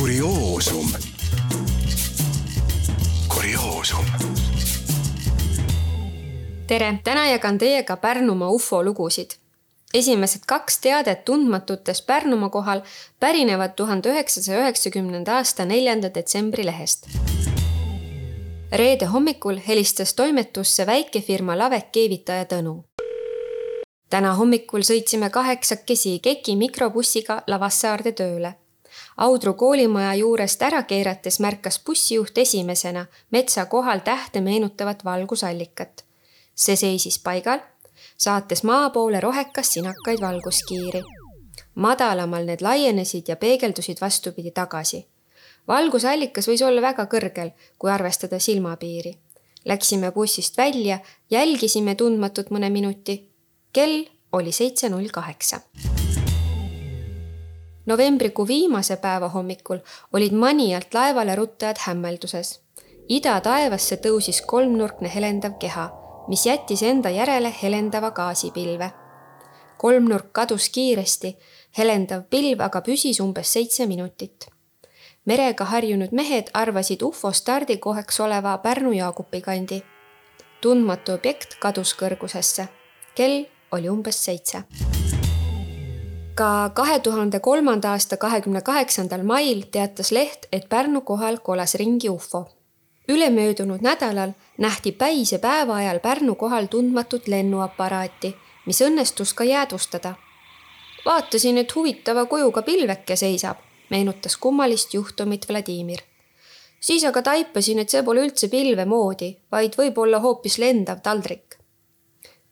kurioosum. kurioosum. tere, täna jagan teiega Pärnumaa ufo lugusid. esimesed kaks teadet tundmatutest Pärnumaa kohal pärinevad tuhande üheksasaja üheksakümnenda aasta neljanda detsembri lehest. reede hommikul helistas toimetusse väikefirma Lavek keevitaja Tõnu täna hommikul sõitsime kaheksakesi Keki mikrobussiga Lavassaarde tööle Audru koolimaja juurest ära keerates märkas bussijuht esimesena metsa kohal tähte meenutavat valgusallikat. see seisis paigal, saates maa poole rohekas sinakaid valguskiiri. madalamal need laienesid ja peegeldusid vastupidi tagasi. valgusallikas võis olla väga kõrgel, kui arvestada silmapiiri. Läksime bussist välja, jälgisime tundmatut mõne minuti. kell oli seitse null kaheksa novembrikuu viimase päeva hommikul olid manijalt laevale ruttajad hämmelduses. ida taevasse tõusis kolmnurkne helendav keha, mis jättis enda järele helendava gaasipilve. kolmnurk kadus kiiresti, helendav pilv aga püsis umbes seitse minutit. merega harjunud mehed arvasid ufo stardikohaks oleva Pärnu-Jaagupi kandi. tundmatu objekt kadus kõrgusesse. kell oli umbes seitse ka kahe tuhande kolmanda aasta kahekümne kaheksandal mail teatas leht, et Pärnu kohal kolas ringi ufo. ülemöödunud nädalal nähti päise päeva ajal Pärnu kohal tundmatut lennuaparaati, mis õnnestus ka jäädvustada. vaatasin, et huvitava kujuga pilveke seisab, meenutas kummalist juhtumit Vladimir. siis aga taipasin, et see pole üldse pilve moodi, vaid võib-olla hoopis lendav taldrik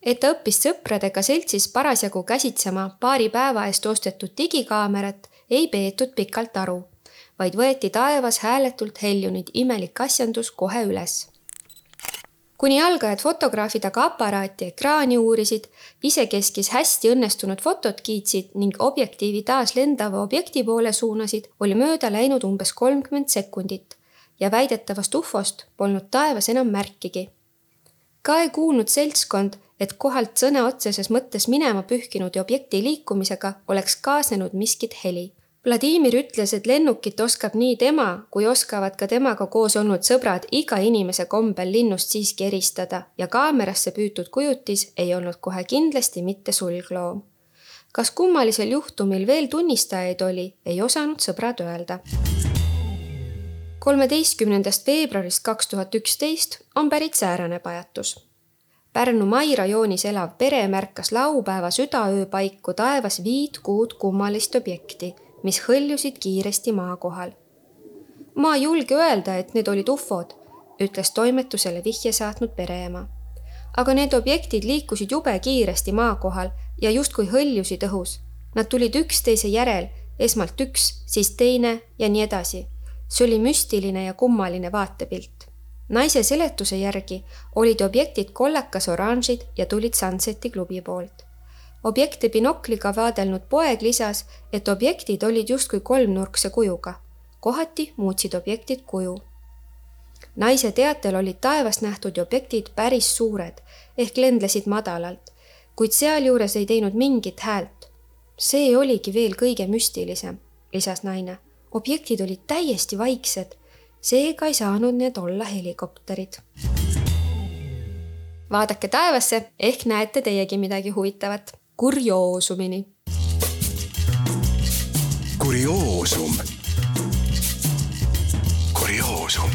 et ta õppis sõpradega seltsis parasjagu käsitsema paari päeva eest ostetud digikaamerat, ei peetud pikalt aru, vaid võeti taevas hääletult heljunud imelik asjandus kohe üles. kuni algajad fotograafid aga aparaati ekraani uurisid, isekeskis hästi õnnestunud fotot kiitsid ning objektiivi taas lendava objekti poole suunasid, oli mööda läinud umbes kolmkümmend sekundit ja väidetavast ufost polnud taevas enam märkigi. ka ei kuulnud seltskond et kohalt sõna otseses mõttes minema pühkinud objekti liikumisega oleks kaasnenud miskit heli. Vladimir ütles, et lennukit oskab nii tema kui oskavad ka temaga koos olnud sõbrad iga inimese kombel linnust siiski eristada ja kaamerasse püütud kujutis ei olnud kohe kindlasti mitte sulgloom. kas kummalisel juhtumil veel tunnistajaid oli, ei osanud sõbrad öelda kolmeteistkümnendast veebruarist kaks tuhat üksteist on pärit säärane pajatus Pärnu Mai rajoonis elav pere märkas laupäeva südaöö paiku taevas viit kuud kummalist objekti, mis hõljusid kiiresti maa kohal. ma ei julge öelda, et need olid ufod, ütles toimetusele vihje saatnud pereema. aga need objektid liikusid jube kiiresti maa kohal ja justkui hõljusid õhus. Nad tulid üksteise järel, esmalt üks, siis teine ja nii edasi. see oli müstiline ja kummaline vaatepilt naise seletuse järgi olid objektid kollakas oranžid ja tulid Sunseti klubi poolt. objekte binokliga vaadelnud poeg lisas, et objektid olid justkui kolmnurkse kujuga. kohati muutsid objektid kuju. naise teatel olid taevas nähtud objektid päris suured ehk lendlesid madalalt, kuid sealjuures ei teinud mingit häält. see oligi veel kõige müstilisem, lisas naine. objektid olid täiesti vaiksed seega ei saanud need olla helikopterid. vaadake taevasse, ehk näete teiegi midagi huvitavat. kurioosumini. kurioosum. kurioosum